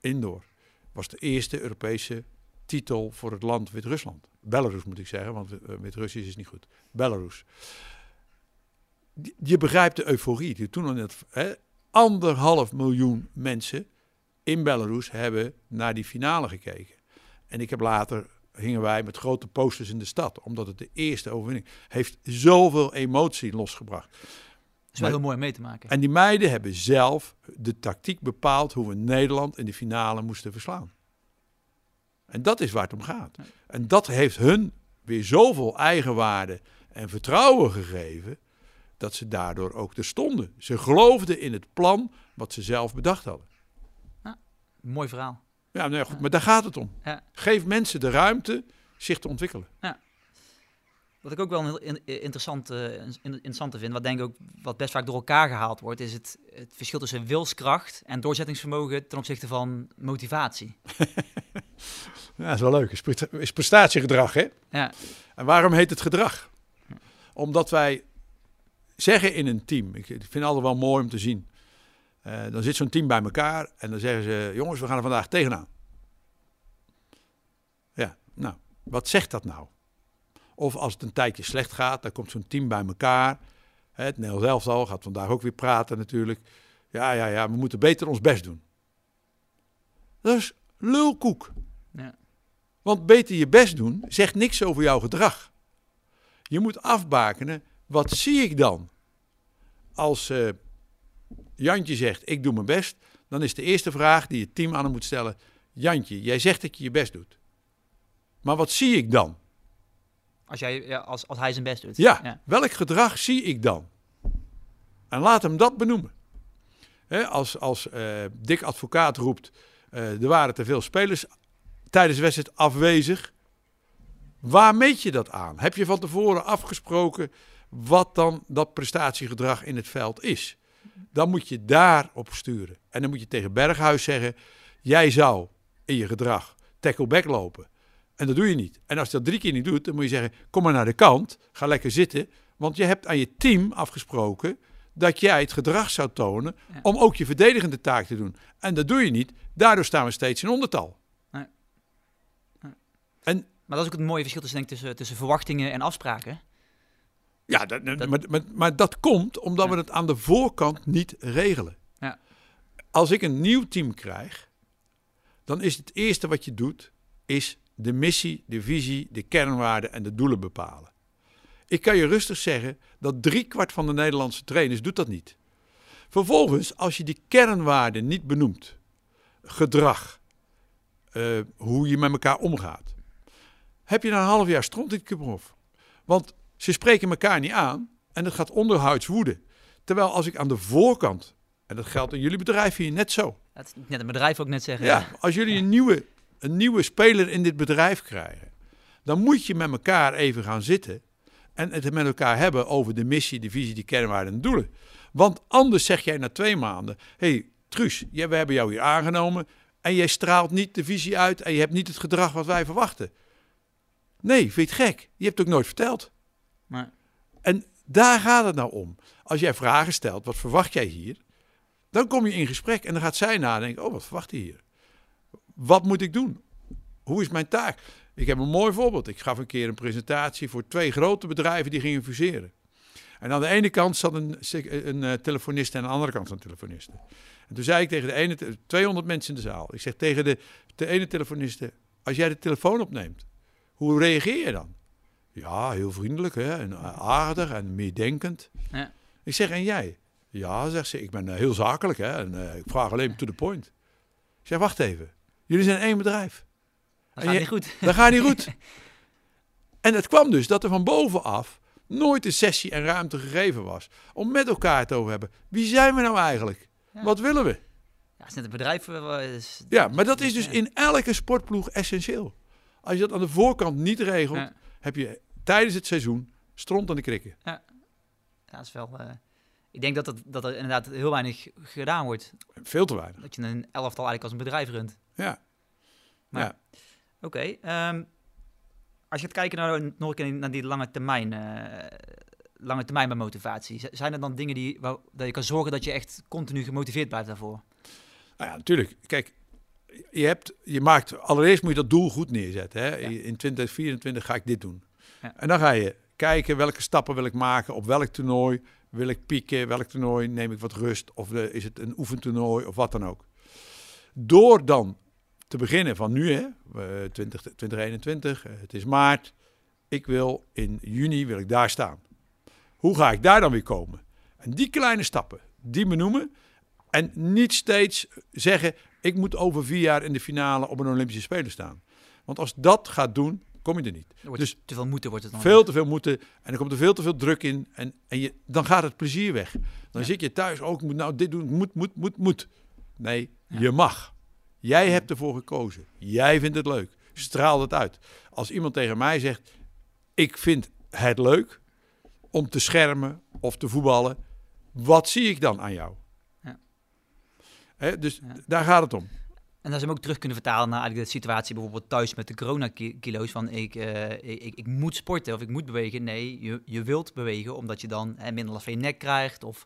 Indoor. Was de eerste Europese titel voor het land Wit-Rusland. Belarus moet ik zeggen, want eh, Wit-Russisch is niet goed. Belarus. Je begrijpt de euforie. die Toen al net, hè, anderhalf miljoen mensen in Belarus hebben naar die finale gekeken. En ik heb later, hingen wij met grote posters in de stad. Omdat het de eerste overwinning heeft zoveel emotie losgebracht. Dat is wel heel mooi mee te maken. En die meiden hebben zelf de tactiek bepaald hoe we Nederland in de finale moesten verslaan. En dat is waar het om gaat. Ja. En dat heeft hun weer zoveel eigenwaarde en vertrouwen gegeven, dat ze daardoor ook er stonden. Ze geloofden in het plan wat ze zelf bedacht hadden. Mooi verhaal. Ja, nou ja, goed, maar daar gaat het om. Geef mensen de ruimte zich te ontwikkelen. Wat ik ook wel een heel in- interessant, eh, in- interessant vind, wat denk ik ook wat best vaak door elkaar gehaald wordt, is het, het verschil tussen wilskracht en doorzettingsvermogen ten opzichte van motivatie. Ja, dat is wel leuk. Is pre- Is prestatiegedrag, hè? Ja, En waarom heet het gedrag? Omdat wij zeggen in een team, ik vind het altijd wel mooi om te zien. Eh, dan zit zo'n team bij elkaar en dan zeggen ze: Jongens, we gaan er vandaag tegenaan. Ja, nou, wat zegt dat nou? Of als het een tijdje slecht gaat, dan komt zo'n team bij elkaar. Hè, Het Nederlands elftal gaat vandaag ook weer praten natuurlijk. Ja, ja, ja, we moeten beter ons best doen. Dat is lulkoek. ja, Want beter je best doen zegt niks over jouw gedrag. Je moet afbakenen, wat zie ik dan? Als eh, Jantje zegt, ik doe mijn best, dan is de eerste vraag die het team aan hem moet stellen... Jantje, jij zegt dat je je best doet. Maar wat zie ik dan? als, jij, ja, als, als hij zijn best doet. Ja, ja. welk gedrag zie ik dan? En laat hem dat benoemen. Als als eh Dick Advocaat roept, eh, er waren te veel spelers tijdens de wedstrijd afwezig. Waar meet je dat aan? Heb je van tevoren afgesproken wat dan dat prestatiegedrag in het veld is? Dan moet je daarop sturen. En dan moet je tegen Berghuis zeggen: jij zou in je gedrag tackle back lopen. En dat doe je niet. En als je dat drie keer niet doet, dan moet je zeggen: kom maar naar de kant, ga lekker zitten. Want je hebt aan je team afgesproken dat jij het gedrag zou tonen Ja. om ook je verdedigende taak te doen. En dat doe je niet. Daardoor staan we steeds in ondertal. Nee. Nee. En Maar dat is ook het mooie verschil tussen, denk tussen, tussen verwachtingen en afspraken. Ja, dat, Dat- Maar, maar, maar dat komt omdat Ja. we het aan de voorkant niet regelen. Ja. Als ik een nieuw team krijg, dan is het eerste wat je doet, is de missie, de visie, de kernwaarden en de doelen bepalen. Ik kan je rustig zeggen dat driekwart van de Nederlandse trainers doet dat niet. Vervolgens, als je die kernwaarden niet benoemt, gedrag, eh, hoe je met elkaar omgaat, heb je na een half jaar stront in het. Want ze spreken elkaar niet aan en het gaat onderhuids woeden. Terwijl als ik aan de voorkant, en dat geldt in jullie bedrijf hier net zo, Dat is net een bedrijf ook net zeggen. ja, als jullie een nieuwe, een nieuwe speler in dit bedrijf krijgen, dan moet je met elkaar even gaan zitten en het met elkaar hebben over de missie, de visie, de kernwaarden en doelen. Want anders zeg jij na twee maanden, hé hey, Truus, we hebben jou hier aangenomen en jij straalt niet de visie uit en je hebt niet het gedrag wat wij verwachten. Nee, vind je het gek? Je hebt het ook nooit verteld. En daar gaat het nou om. Als jij vragen stelt, wat verwacht jij hier? Dan kom je in gesprek en dan gaat zij nadenken, oh, wat verwacht hij hier? Wat moet ik doen? Hoe is mijn taak? Ik heb een mooi voorbeeld. Ik gaf een keer een presentatie voor twee grote bedrijven die gingen fuseren. En aan de ene kant zat een, een, eh, telefonist en aan de andere kant een telefoniste. En toen zei ik tegen de ene, te- 200 mensen in de zaal. Ik zeg tegen de, de ene telefoniste, als jij de telefoon opneemt, hoe reageer je dan? Ja, heel vriendelijk hè? en aardig en meedenkend. ja. Ik zeg, en jij? Ja, zegt ze, ik ben eh, heel zakelijk hè? en eh, ik vraag alleen to the point. Ik zeg, wacht even. Jullie zijn één bedrijf. Dat gaat je- niet goed. Dat gaat niet goed. En het kwam dus dat er van bovenaf nooit een sessie en ruimte gegeven was om met elkaar het over te hebben. Wie zijn we nou eigenlijk? Ja. Wat willen we? Ja, het is net een bedrijf. eh, is- Ja, maar dat is dus in elke sportploeg essentieel. Als je dat aan de voorkant niet regelt, Ja. heb je tijdens het seizoen stront aan de krikken. Ja, dat is wel... eh, ik denk dat, het, dat er inderdaad heel weinig gedaan wordt. Veel te weinig. Dat je een elftal eigenlijk als een bedrijf runt. Ja. Maar- ja. Oké. ehm, als je gaat kijken naar, nog een naar die lange termijn, eh, lange termijn bij motivatie. Zijn er dan dingen die, waar, dat je kan zorgen dat je echt continu gemotiveerd blijft daarvoor? Nou ja, natuurlijk. Kijk, je, hebt, je maakt, allereerst moet je dat doel goed neerzetten. Hè? Ja. In 2024 ga ik dit doen. En dan ga je kijken welke stappen wil ik maken, op welk toernooi wil ik pieken, welk toernooi neem ik wat rust, of is het een oefentoernooi of wat dan ook. Door dan te beginnen van nu, hè, eh, 20, 2021, eh, het is maart, ik wil in juni wil ik daar staan. Hoe ga ik daar dan weer komen? En die kleine stappen, die benoemen en niet steeds zeggen, ik moet over vier jaar in de finale op een Olympische Spelen staan. Want als dat gaat doen, kom je er niet. Er Dus te veel moeten wordt het dan. Veel te veel moeten en er komt er veel te veel druk in en, en je, dan gaat het plezier weg. Dan Ja. zit je thuis ook, moet nou dit doen, moet, moet, moet, moet. Nee, Ja. je mag. Jij hebt ervoor gekozen. Jij vindt het leuk. Straal het uit. Als iemand tegen mij zegt, ik vind het leuk om te schermen of te voetballen, wat zie ik dan aan jou? Ja. Dus daar gaat het om. En dat ze hem ook terug kunnen vertalen naar eigenlijk de situatie bijvoorbeeld thuis met de coronakilo's. Van ik, eh, ik, ik, moet sporten of ik moet bewegen. Nee, je, je wilt bewegen omdat je dan hè, minder last van je nek krijgt of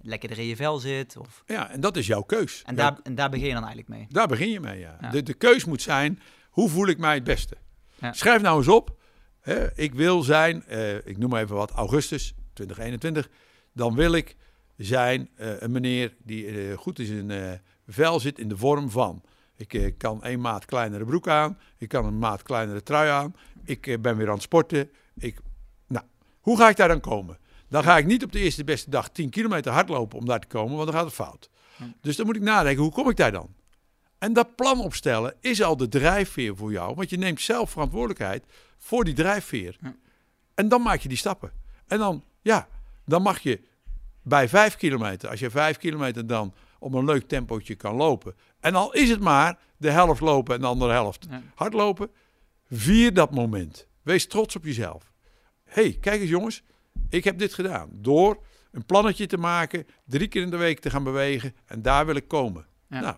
lekkerder in je vel zit. Of, Ja, en dat is jouw keus. en, daar, en daar begin je dan eigenlijk mee. Daar begin je mee, ja. Ja. De, de keus moet zijn, hoe voel ik mij het beste? Ja. Schrijf nou eens op, hè, ik wil zijn, eh, ik noem maar even wat, augustus 2021. Dan wil ik zijn eh, een meneer die goed in zijn eh, vel zit in de vorm van... Ik eh, kan één maat kleinere broek aan, ik kan een maat kleinere trui aan. Ik eh, ben weer aan het sporten. Ik, nou, hoe ga ik daar dan komen? Dan ga ik niet op de eerste beste dag 10 kilometer hardlopen om daar te komen, want dan gaat het fout. Dus dan moet ik nadenken, hoe kom ik daar dan? En dat plan opstellen is al de drijfveer voor jou. Want je neemt zelf verantwoordelijkheid voor die drijfveer. En dan maak je die stappen. En dan, ja, dan mag je bij vijf kilometer, als je vijf kilometer dan op een leuk tempootje kan lopen. En al is het maar de helft lopen en de andere helft Ja. hardlopen, vier dat moment. Wees trots op jezelf. hey, kijk eens jongens, ik heb dit gedaan. Door een plannetje te maken, drie keer in de week te gaan bewegen en daar wil ik komen. Ja. Nou,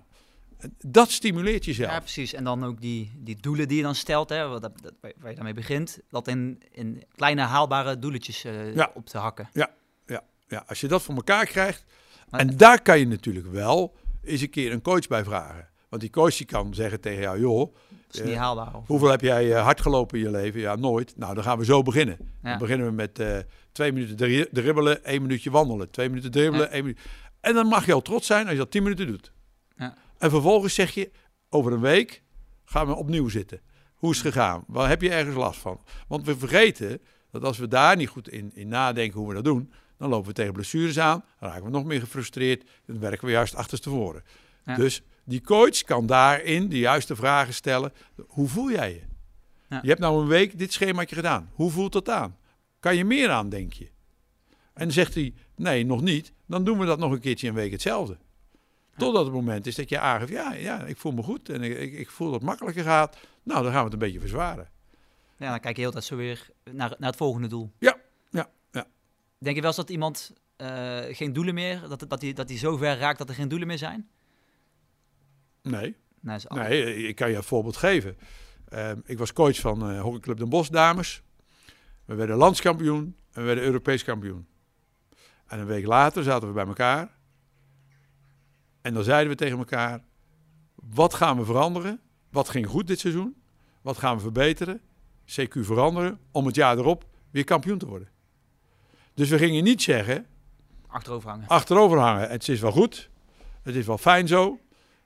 dat stimuleert jezelf. Ja, precies. En dan ook die, die doelen die je dan stelt, hè, wat, dat, waar je daarmee begint, dat in, in kleine haalbare doeletjes eh, Ja. op te hakken. Ja, als je dat voor elkaar krijgt. Maar- En daar kan je natuurlijk wel eens een keer een coach bij vragen. Want die coach die kan zeggen tegen jou, joh, Dat is niet Ja. haalbaar. Of, hoeveel heb jij eh, hard gelopen in je leven? Ja, nooit. Nou, dan gaan we zo beginnen. Ja. Dan beginnen we met eh, twee minuten dri- dribbelen, één minuutje wandelen. Twee minuten dribbelen, Ja. één minuut. En dan mag je al trots zijn als je dat tien minuten doet. Ja. En vervolgens zeg je, over een week gaan we opnieuw zitten. Hoe is het gegaan? Waar heb je ergens last van? Want we vergeten dat als we daar niet goed in, in nadenken hoe we dat doen, dan lopen we tegen blessures aan, dan raken we nog meer gefrustreerd, dan werken we juist achterstevoren. Ja. Dus die coach kan daarin de juiste vragen stellen. Hoe voel jij je? Ja. Je hebt nou een week dit schemaatje gedaan. Hoe voelt dat aan? Kan je meer aan, denk je? En dan zegt hij, nee, nog niet. Dan doen we dat nog een keertje een week hetzelfde. Totdat het moment is dat je aangeeft, ja, ja ik voel me goed en ik, ik, ik voel dat het makkelijker gaat. Nou, dan gaan we het een beetje verzwaren. ja, dan kijk je heel tijd zo weer naar, naar het volgende doel. Ja. Denk je wel eens dat iemand eh, geen doelen meer, dat, dat, die, dat die zo ver raakt dat er geen doelen meer zijn? Nee, Nee, nee, ik kan je een voorbeeld geven. Ehm, ik was coach van eh hockeyclub Den Bosch dames. We werden landskampioen en we werden Europees kampioen. En een week later zaten we bij elkaar. En dan zeiden we tegen elkaar: wat gaan we veranderen? Wat ging goed dit seizoen? Wat gaan we verbeteren? CQ veranderen om het jaar erop weer kampioen te worden. Dus we gingen niet zeggen: achterover hangen. achterover hangen. Het is wel goed. Het is wel fijn zo.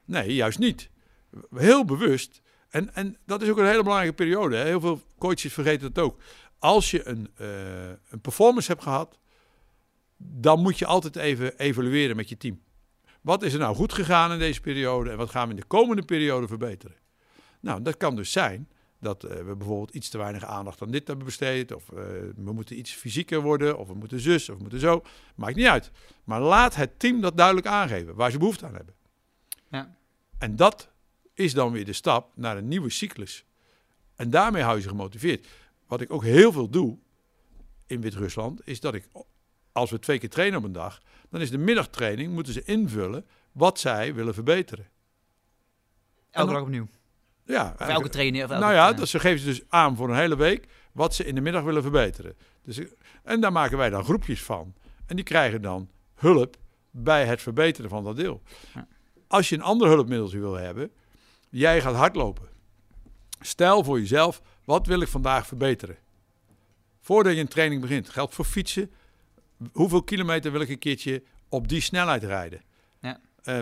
Nee, juist niet. Heel bewust. En, en dat is ook een hele belangrijke periode. Hè. Heel veel coaches vergeten het ook. Als je een, eh, een performance hebt gehad, dan moet je altijd even evalueren met je team. Wat is er nou goed gegaan in deze periode en wat gaan we in de komende periode verbeteren? Nou, dat kan dus zijn dat eh, we bijvoorbeeld iets te weinig aandacht aan dit hebben besteed, of eh, we moeten iets fysieker worden, of we moeten zus, of we moeten zo. Maakt niet uit. Maar laat het team dat duidelijk aangeven, waar ze behoefte aan hebben. Ja. En dat is dan weer de stap naar een nieuwe cyclus. En daarmee hou je ze gemotiveerd. Wat ik ook heel veel doe in Wit-Rusland, is dat ik, als we twee keer trainen op een dag, dan is de middagtraining, moeten ze invullen wat zij willen verbeteren. Elke dag opnieuw. Ja, Of elke trainer. Of elke, nou ja, dat ze geven ze dus aan voor een hele week wat ze in de middag willen verbeteren. Dus, en daar maken wij dan groepjes van. En die krijgen dan hulp bij het verbeteren van dat deel. Ja. Als je een ander hulpmiddel wil hebben, jij gaat hardlopen. Stel voor jezelf, wat wil ik vandaag verbeteren? Voordat je een training begint, geldt voor fietsen. Hoeveel kilometer wil ik een keertje op die snelheid rijden? Ja. Eh,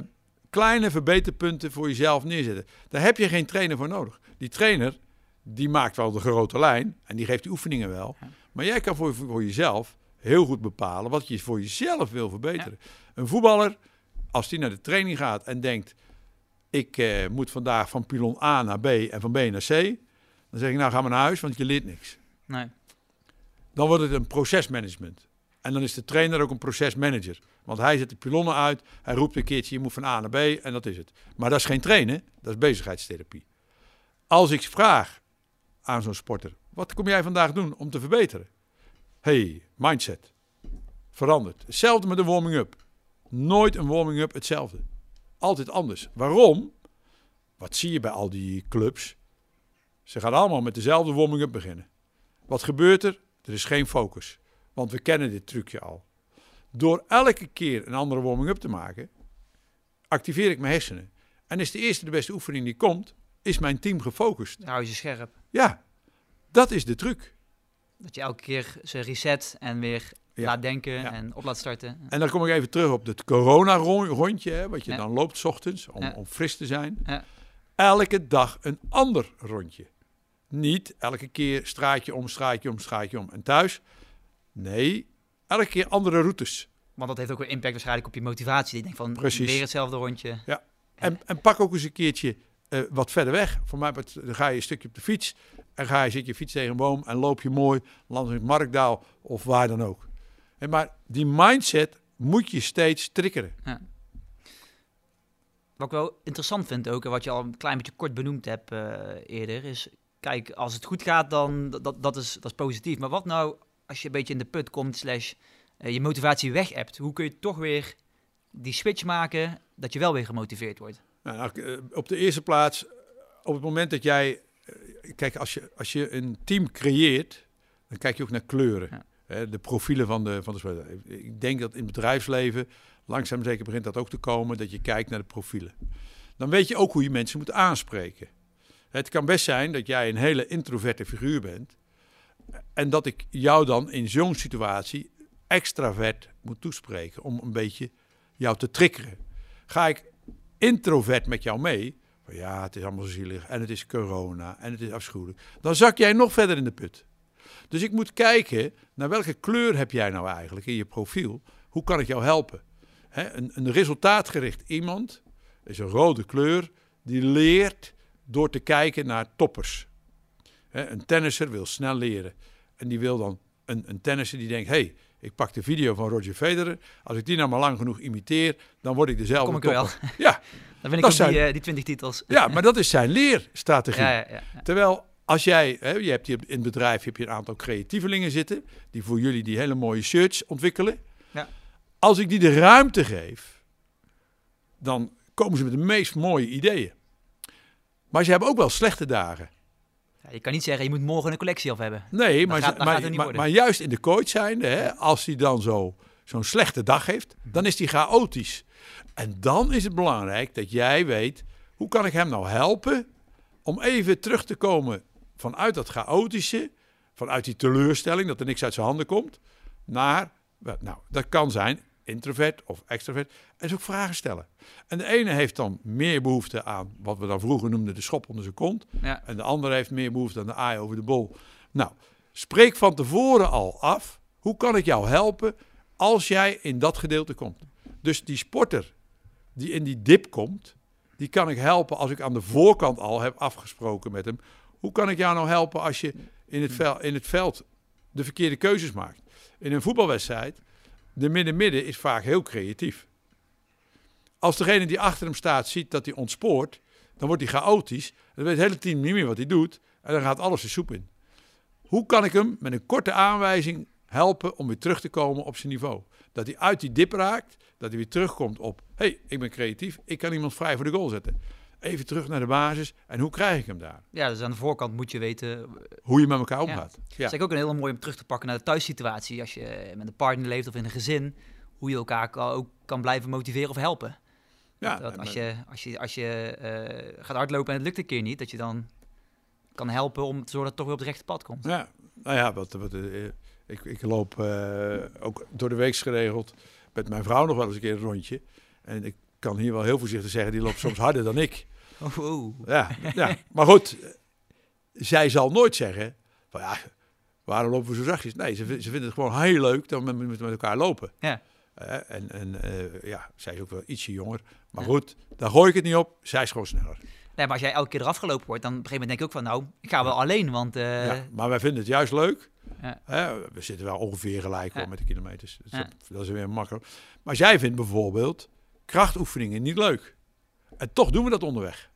kleine verbeterpunten voor jezelf neerzetten. Daar heb je geen trainer voor nodig. Die trainer, die maakt wel de grote lijn en die geeft die oefeningen wel. Maar jij kan voor, voor jezelf heel goed bepalen wat je voor jezelf wil verbeteren. Een voetballer, als die naar de training gaat en denkt... ik eh, moet vandaag van pilon A naar B en van B naar C... dan zeg ik, nou ga maar naar huis, want je leert niks. Nee. Dan wordt het een procesmanagement. En dan is de trainer ook een procesmanager. Want hij zet de pilonnen uit, hij roept een keertje, je moet van A naar B en dat is het. Maar dat is geen trainen, dat is bezigheidstherapie. Als ik vraag aan zo'n sporter, wat kom jij vandaag doen om te verbeteren? hey, mindset. Veranderd. Hetzelfde met een warming-up. Nooit een warming-up hetzelfde. Altijd anders. Waarom? Wat zie je bij al die clubs? Ze gaan allemaal met dezelfde warming-up beginnen. Wat gebeurt er? Er is geen focus. Want we kennen dit trucje al. Door elke keer een andere warming-up te maken, activeer ik mijn hersenen. En is de eerste de beste oefening die komt, is mijn team gefocust. Dan hou je ze scherp. Ja, dat is de truc. Dat je elke keer ze reset en weer Ja. laat denken Ja. en op laat starten. En dan kom ik even terug op het corona-rondje, hè, wat je Ja. dan loopt 's ochtends om, om fris te zijn. Ja. Elke dag een ander rondje. Niet elke keer straatje om, straatje om, straatje om. En thuis? Nee, elke keer andere routes. Want dat heeft ook weer impact waarschijnlijk op je motivatie. Die denkt van Precies. weer hetzelfde rondje. En, en pak ook eens een keertje eh, wat verder weg. Voor mij dan ga je een stukje op de fiets. En ga je, zit je fiets tegen een boom en loop je mooi langs het Markdaal of waar dan ook. En maar die mindset moet je steeds triggeren. wat ik wel interessant vind ook, en wat je al een klein beetje kort benoemd hebt uh, eerder, is kijk, als het goed gaat, dan dat, dat, is, dat is positief. Maar wat nou als je een beetje in de put komt, slash uh, je motivatie weg hebt? Hoe kun je toch weer die switch maken dat je wel weer gemotiveerd wordt? Nou, nou op de eerste plaats, op het moment dat jij, kijk, als je, als je een team creëert, dan kijk je ook naar kleuren. Hè, de profielen van de, van de speler. Ik denk dat in het bedrijfsleven langzaam zeker begint dat ook te komen, dat je kijkt naar de profielen. Dan weet je ook hoe je mensen moet aanspreken. Het kan best zijn dat jij een hele introverte figuur bent. En dat ik jou dan in zo'n situatie extravert moet toespreken. Om een beetje jou te triggeren. Ga ik introvert met jou mee. Van ja, het is allemaal zielig. En het is corona. En het is afschuwelijk. Dan zak jij nog verder in de put. Dus ik moet kijken naar welke kleur heb jij nou eigenlijk in je profiel. Hoe kan ik jou helpen? een, een resultaatgericht iemand is een rode kleur die leert door te kijken naar toppers. Een tennisser wil snel leren. En die wil dan een, een tennisser die denkt: hey, ik pak de video van Roger Federer. Als ik die nou maar lang genoeg imiteer, dan word ik dezelfde Kom ik wel. Ja. dan ben ik ook zijn, die, uh, die 20 titels. Ja, maar dat is zijn leerstrategie. Ja, ja, ja, Terwijl als jij, hè, je hebt hier in het bedrijf heb je een aantal creatievelingen zitten, die voor jullie die hele mooie shirts ontwikkelen. Ja. Als ik die de ruimte geef, dan komen ze met de meest mooie ideeën. Maar ze hebben ook wel slechte dagen. Je kan niet zeggen, je moet morgen een collectie af hebben. Nee, maar, gaat, maar, maar, maar, juist in de coach zijnde, hè, als hij dan zo, zo'n slechte dag heeft, dan is hij chaotisch. En dan is het belangrijk dat jij weet, hoe kan ik hem nou helpen om even terug te komen vanuit dat chaotische, vanuit die teleurstelling dat er niks uit zijn handen komt, naar, nou, dat kan zijn introvert of extrovert, en ook vragen stellen. En de ene heeft dan meer behoefte aan wat we dan vroeger noemden de schop onder zijn kont, ja. en de andere heeft meer behoefte aan de aai over de bol. Nou, spreek van tevoren al af, hoe kan ik jou helpen als jij in dat gedeelte komt? Dus die sporter die in die dip komt, die kan ik helpen als ik aan de voorkant al heb afgesproken met hem hoe kan ik jou nou helpen als je in het, veld, in het veld de verkeerde keuzes maakt? In een voetbalwedstrijd, de midden-midden is vaak heel creatief. Als degene die achter hem staat ziet dat hij ontspoort, dan wordt hij chaotisch. Dan weet het hele team niet meer wat hij doet. En dan gaat alles de soep in. Hoe kan ik hem met een korte aanwijzing helpen om weer terug te komen op zijn niveau? Dat hij uit die dip raakt, dat hij weer terugkomt op: hey, ik ben creatief, ik kan iemand vrij voor de goal zetten even terug naar de basis. En hoe krijg ik hem daar? Ja, dus aan de voorkant moet je weten... Eh, hoe je met elkaar omgaat. Ja. Dat is ook een hele mooie om terug te pakken naar de thuissituatie. Als je met een partner leeft of in een gezin. Hoe je elkaar ook kan blijven motiveren of helpen. Ja, dat als, je, als je, als je uh, gaat hardlopen en het lukt een keer niet, dat je dan kan helpen om te zorgen dat het toch weer op het rechte pad komt. Ja, nou ja, wat, wat, uh, ik, ik loop uh, ook door de week geregeld met mijn vrouw nog wel eens een keer een rondje. En ik kan hier wel heel voorzichtig zeggen, die loopt soms harder dan ik. Oh, Ja, ja, maar goed, zij zal nooit zeggen van ja, waarom lopen we zo zachtjes? Nee, ze, ze vinden het gewoon heel leuk dat we met, met elkaar lopen. Ja. Uh, en en uh, ja, zij is ook wel ietsje jonger. Maar goed, daar gooi ik het niet op. Zij is gewoon sneller. Nee, maar als jij elke keer eraf gelopen wordt, dan op een gegeven moment denk ik ook van, nou, ik ga wel alleen, want... Uh... Ja, maar wij vinden het juist leuk. Ja. we zitten wel ongeveer gelijk hoor, met de kilometers. Dus dat, dat, is weer makkelijk. Maar jij vindt bijvoorbeeld krachtoefeningen niet leuk. En toch doen we dat onderweg.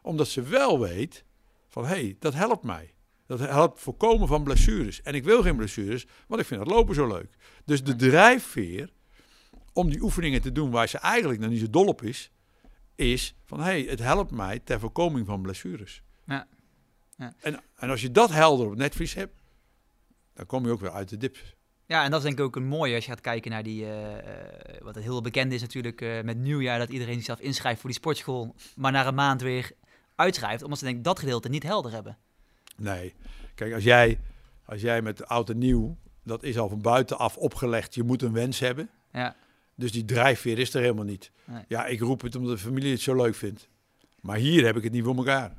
Omdat ze wel weet van, hé, hey, dat helpt mij. Dat helpt voorkomen van blessures. En ik wil geen blessures, want ik vind het lopen zo leuk. Dus de drijfveer om die oefeningen te doen waar ze eigenlijk nog niet zo dol op is, is van, hé, hey, het helpt mij ter voorkoming van blessures. Ja. ja. En, en als je dat helder op netvlies hebt, dan kom je ook weer uit de dips. Ja, en dat is denk ik ook een mooie als je gaat kijken naar die, uh, wat het heel bekend is natuurlijk uh, met nieuwjaar, dat iedereen zichzelf inschrijft voor die sportschool, maar na een maand weer uitschrijft, omdat ze denk ik dat gedeelte niet helder hebben. Nee, kijk, als jij, als jij met oud en nieuw, dat is al van buitenaf opgelegd, je moet een wens hebben. Ja. Dus die drijfveer is er helemaal niet. Ja, ik roep het omdat de familie het zo leuk vindt. Maar hier heb ik het niet voor elkaar.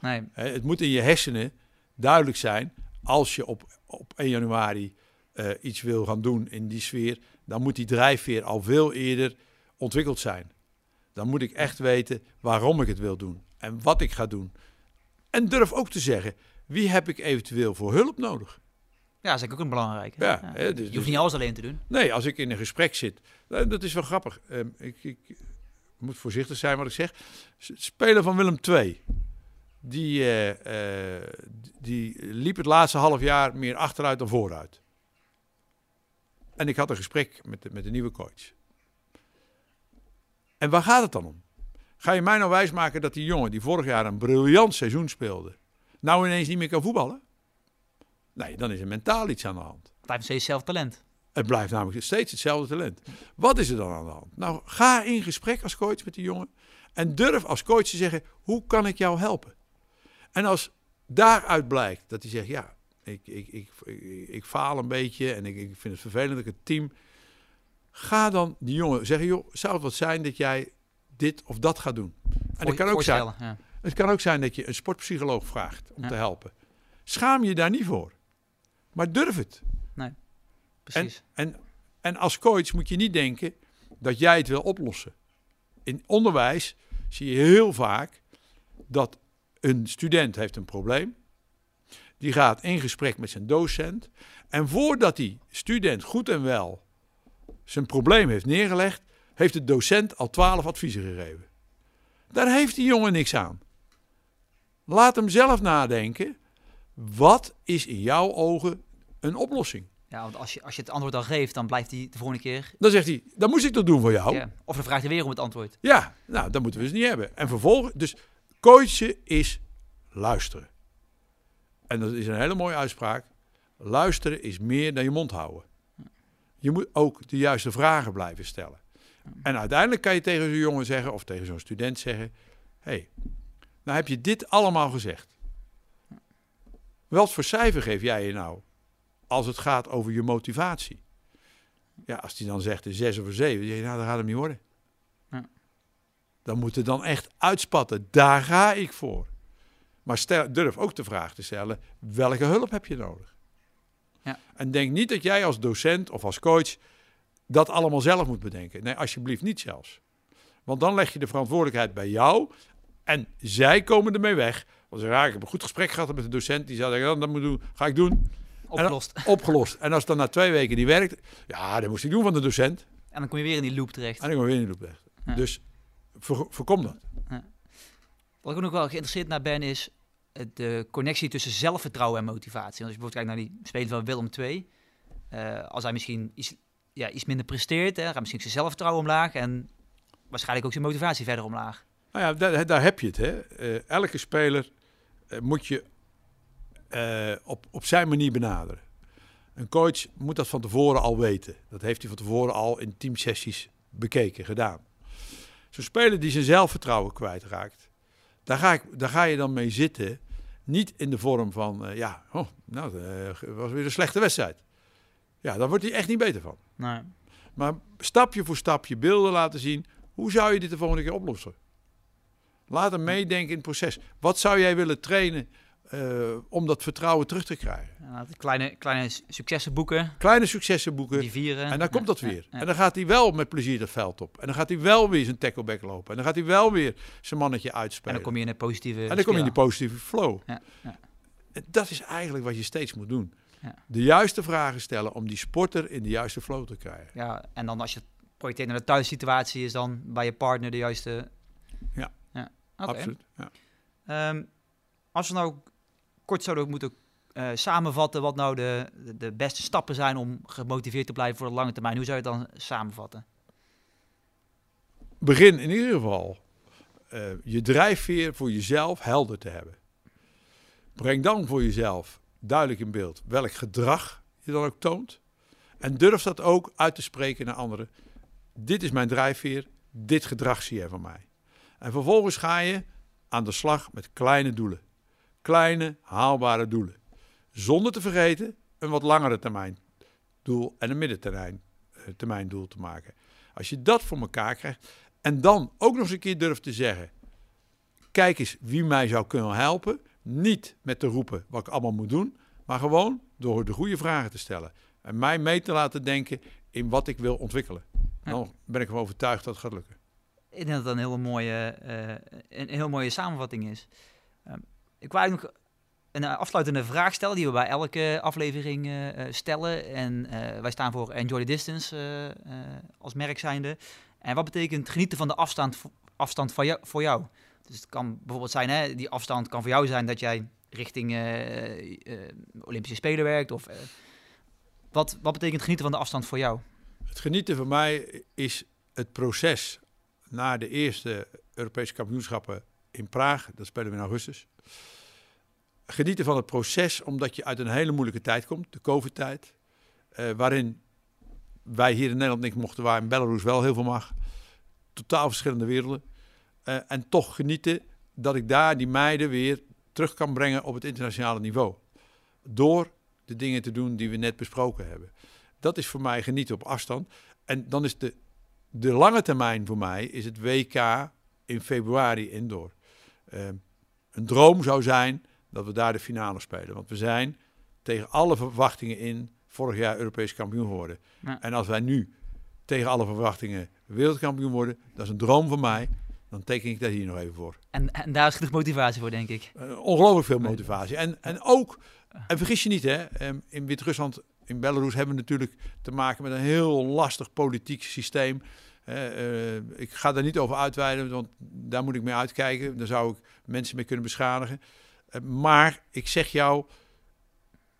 Nee. het moet in je hersenen duidelijk zijn, als je op, op 1 januari uh, iets wil gaan doen in die sfeer, dan moet die drijfveer al veel eerder ontwikkeld zijn. Dan moet ik echt weten waarom ik het wil doen en wat ik ga doen. En durf ook te zeggen, wie heb ik eventueel voor hulp nodig? Ja, dat is ook een belangrijke. Ja, Hè, dus, je hoeft niet alles alleen te doen. Nee, als ik in een gesprek zit, nou, dat is wel grappig. Um, ik, ik, moet voorzichtig zijn wat ik zeg. Speler van Willem II. Die, eh, eh, die liep het laatste half jaar meer achteruit dan vooruit. En ik had een gesprek met de, met de nieuwe coach. En waar gaat het dan om? Ga je mij nou wijsmaken dat die jongen die vorig jaar een briljant seizoen speelde, nou ineens niet meer kan voetballen? Nee, dan is er mentaal iets aan de hand. Blijft steeds zelf talent. Het blijft namelijk steeds hetzelfde talent. Wat is er dan aan de hand? Nou, ga in gesprek als coach met die jongen. En durf als coach te zeggen: hoe kan ik jou helpen? En als daaruit blijkt dat hij zegt: ja, ik, ik, ik, ik, ik faal een beetje en ik, ik vind het vervelend dat ik het team. Ga dan die jongen zeggen: joh, zou het wat zijn dat jij dit of dat gaat doen? En het kan, ook zijn, ja. het kan ook zijn dat je een sportpsycholoog vraagt om Ja. te helpen. Schaam je daar niet voor. Maar durf het. Precies. En, en als coach moet je niet denken dat jij het wil oplossen. In onderwijs zie je heel vaak dat een student heeft een probleem. Die gaat in gesprek met zijn docent. En voordat die student goed en wel zijn probleem heeft neergelegd, heeft de docent al twaalf adviezen gegeven. Daar heeft die jongen niks aan. Laat hem zelf nadenken. Wat is in jouw ogen een oplossing? Ja, want als je, als je het antwoord al geeft, dan blijft hij de volgende keer. Dan zegt hij, dat moest ik toch doen voor jou? Ja. Of dan vraagt hij weer om het antwoord. Ja, nou, dat moeten we dus niet hebben. En vervolgens, dus coachen is luisteren. En dat is een hele mooie uitspraak. Luisteren is meer dan je mond houden. Je moet ook de juiste vragen blijven stellen. En uiteindelijk kan je tegen zo'n jongen zeggen, of tegen zo'n student zeggen: Hé, hey, nou heb je dit allemaal gezegd. Wat voor cijfer geef jij je nou als het gaat over je motivatie? Ja, als die dan zegt een 6 of een 7, dan zeg je, nou, dat gaat hem niet worden. Dan moet het dan echt uitspatten. Daar ga ik voor. Maar stel, durf ook de vraag te stellen: welke hulp heb je nodig? Ja. En denk niet dat jij als docent of als coach dat allemaal zelf moet bedenken. Nee, alsjeblieft niet zelfs. Want dan leg je de verantwoordelijkheid bij jou en zij komen ermee weg. Want ze raken, ik heb een goed gesprek gehad met de docent. Die zei, zeggen, "Ja, dat moet doen. ga ik doen. Opgelost. Opgelost. En als het dan na twee weken niet werkt, ja, dat moest ik doen van de docent. En dan kom je weer in die loop terecht. En dan kom je weer in de loop. Ja. Dus voor, voorkom dat. Wat ik ook nog wel geïnteresseerd naar ben, is eh, de connectie tussen zelfvertrouwen en motivatie. Want als je bijvoorbeeld kijkt naar die speler van Willem II. eh, als hij misschien iets, ja, iets minder presteert, hè, gaat misschien zijn zelfvertrouwen omlaag. En waarschijnlijk ook zijn motivatie verder omlaag. Nou ja, daar, daar heb je het. Hè. Eh, elke speler moet je op, op zijn manier benaderen. Een coach moet dat van tevoren al weten. Dat heeft hij van tevoren al in teamsessies bekeken, gedaan. Zo'n speler die zijn zelfvertrouwen kwijtraakt, daar ga, ik, daar ga je dan mee zitten. Niet in de vorm van, eh, ja, oh, nou, dat was weer een slechte wedstrijd. Ja, daar wordt hij echt niet beter van. Nee. Maar stapje voor stapje beelden laten zien. Hoe zou je dit de volgende keer oplossen? Laat hem meedenken in het proces. Wat zou jij willen trainen eh, om dat vertrouwen terug te krijgen? Ja, de kleine, kleine successen boeken, Kleine successen boeken. die vieren. En dan komt dat weer. ja, En dan gaat hij wel met plezier dat veld op. En dan gaat hij wel weer zijn tackleback lopen. En dan gaat hij wel weer zijn mannetje En uitspelen. dan kom je in een positieve En dan kom je in die positieve flow. Ja, ja. En dat is eigenlijk wat je steeds moet doen. Ja. De juiste vragen stellen om die sporter in de juiste flow te krijgen. Ja, en dan als je projecteert naar de thuissituatie, is dan bij je partner de juiste... Ja. Absoluut. Ja. Ehm, als we nou kort zouden moeten eh, samenvatten wat nou de, de, de beste stappen zijn om gemotiveerd te blijven voor de lange termijn, hoe zou je het dan samenvatten? begin in ieder geval eh, je drijfveer voor jezelf helder te hebben. Breng dan voor jezelf duidelijk in beeld welk gedrag je dan ook toont. En durf dat ook uit te spreken naar anderen. Dit is mijn drijfveer, dit gedrag zie je van mij. En vervolgens ga je aan de slag met kleine doelen. Kleine, haalbare doelen. Zonder te vergeten een wat langere termijn doel en een middentermijn eh, termijn doel te maken. Als je dat voor elkaar krijgt, en dan ook nog eens een keer durft te zeggen: kijk eens wie mij zou kunnen helpen. Niet met te roepen wat ik allemaal moet doen, maar gewoon door de goede vragen te stellen. En mij mee te laten denken in wat ik wil ontwikkelen. Dan ben ik ervan overtuigd dat het gaat lukken. Ik denk dat dat een hele mooie, eh, een, heel mooie samenvatting is. Ehm, ik wou nog een eh, afsluitende vraag stellen die we bij elke aflevering eh, eh, stellen. En wij staan voor Enjoy the Distance als merk zijnde. En wat betekent genieten van de afstand, afstand van voor jou? Dus het kan bijvoorbeeld zijn, hè, die afstand kan voor jou zijn dat jij richting Olympische Spelen werkt. Of, wat, wat betekent genieten van de afstand voor jou? Het genieten voor mij is het proces naar de eerste Europese kampioenschappen in Praag. Dat spelen we in augustus. Genieten van het proces omdat je uit een hele moeilijke tijd komt, de COVID-tijd. waarin wij hier in Nederland niks mochten, waar in Belarus wel heel veel mag. Totaal verschillende werelden. en toch genieten dat ik daar die meiden weer terug kan brengen op het internationale niveau. Door de dingen te doen die we net besproken hebben. Dat is voor mij genieten op afstand. En dan is de, de lange termijn voor mij is het WK in februari indoor. Uh, een droom zou zijn dat we daar de finale spelen. Want we zijn tegen alle verwachtingen in vorig jaar Europees kampioen geworden. En als wij nu tegen alle verwachtingen wereldkampioen worden, dat is een droom van mij dan teken ik daar hier nog even voor. En, en daar is genoeg motivatie voor, denk ik. Uh, ongelooflijk veel motivatie. En, en ook, en vergis je niet, hè, ehm, in Wit-Rusland, in Belarus hebben we natuurlijk te maken met een heel lastig politiek systeem. Uh, ik ga daar niet over uitweiden, want daar moet ik mee uitkijken. Daar zou ik mensen mee kunnen beschadigen. Uh, maar ik zeg jou,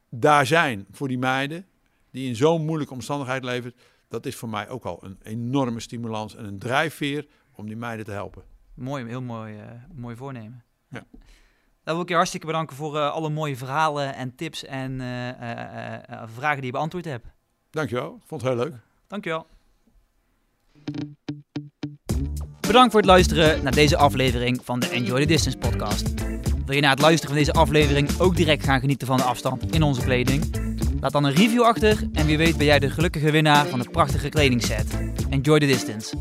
daar zijn voor die meiden die in zo'n moeilijke omstandigheid leven, dat is voor mij ook al een enorme stimulans en een drijfveer om die meiden te helpen. Mooi, heel mooi, uh, mooi voornemen. Ja. Dan wil ik je hartstikke bedanken voor uh, alle mooie verhalen en tips en uh, vragen die je beantwoord hebt. Dankjewel, ik vond het heel leuk. Dankjewel. Bedankt voor het luisteren naar deze aflevering van de Enjoy the Distance podcast. Wil je na het luisteren van deze aflevering ook direct gaan genieten van de afstand in onze kleding? Laat dan een review achter en wie weet ben jij de gelukkige winnaar van de prachtige kledingset. Enjoy the distance.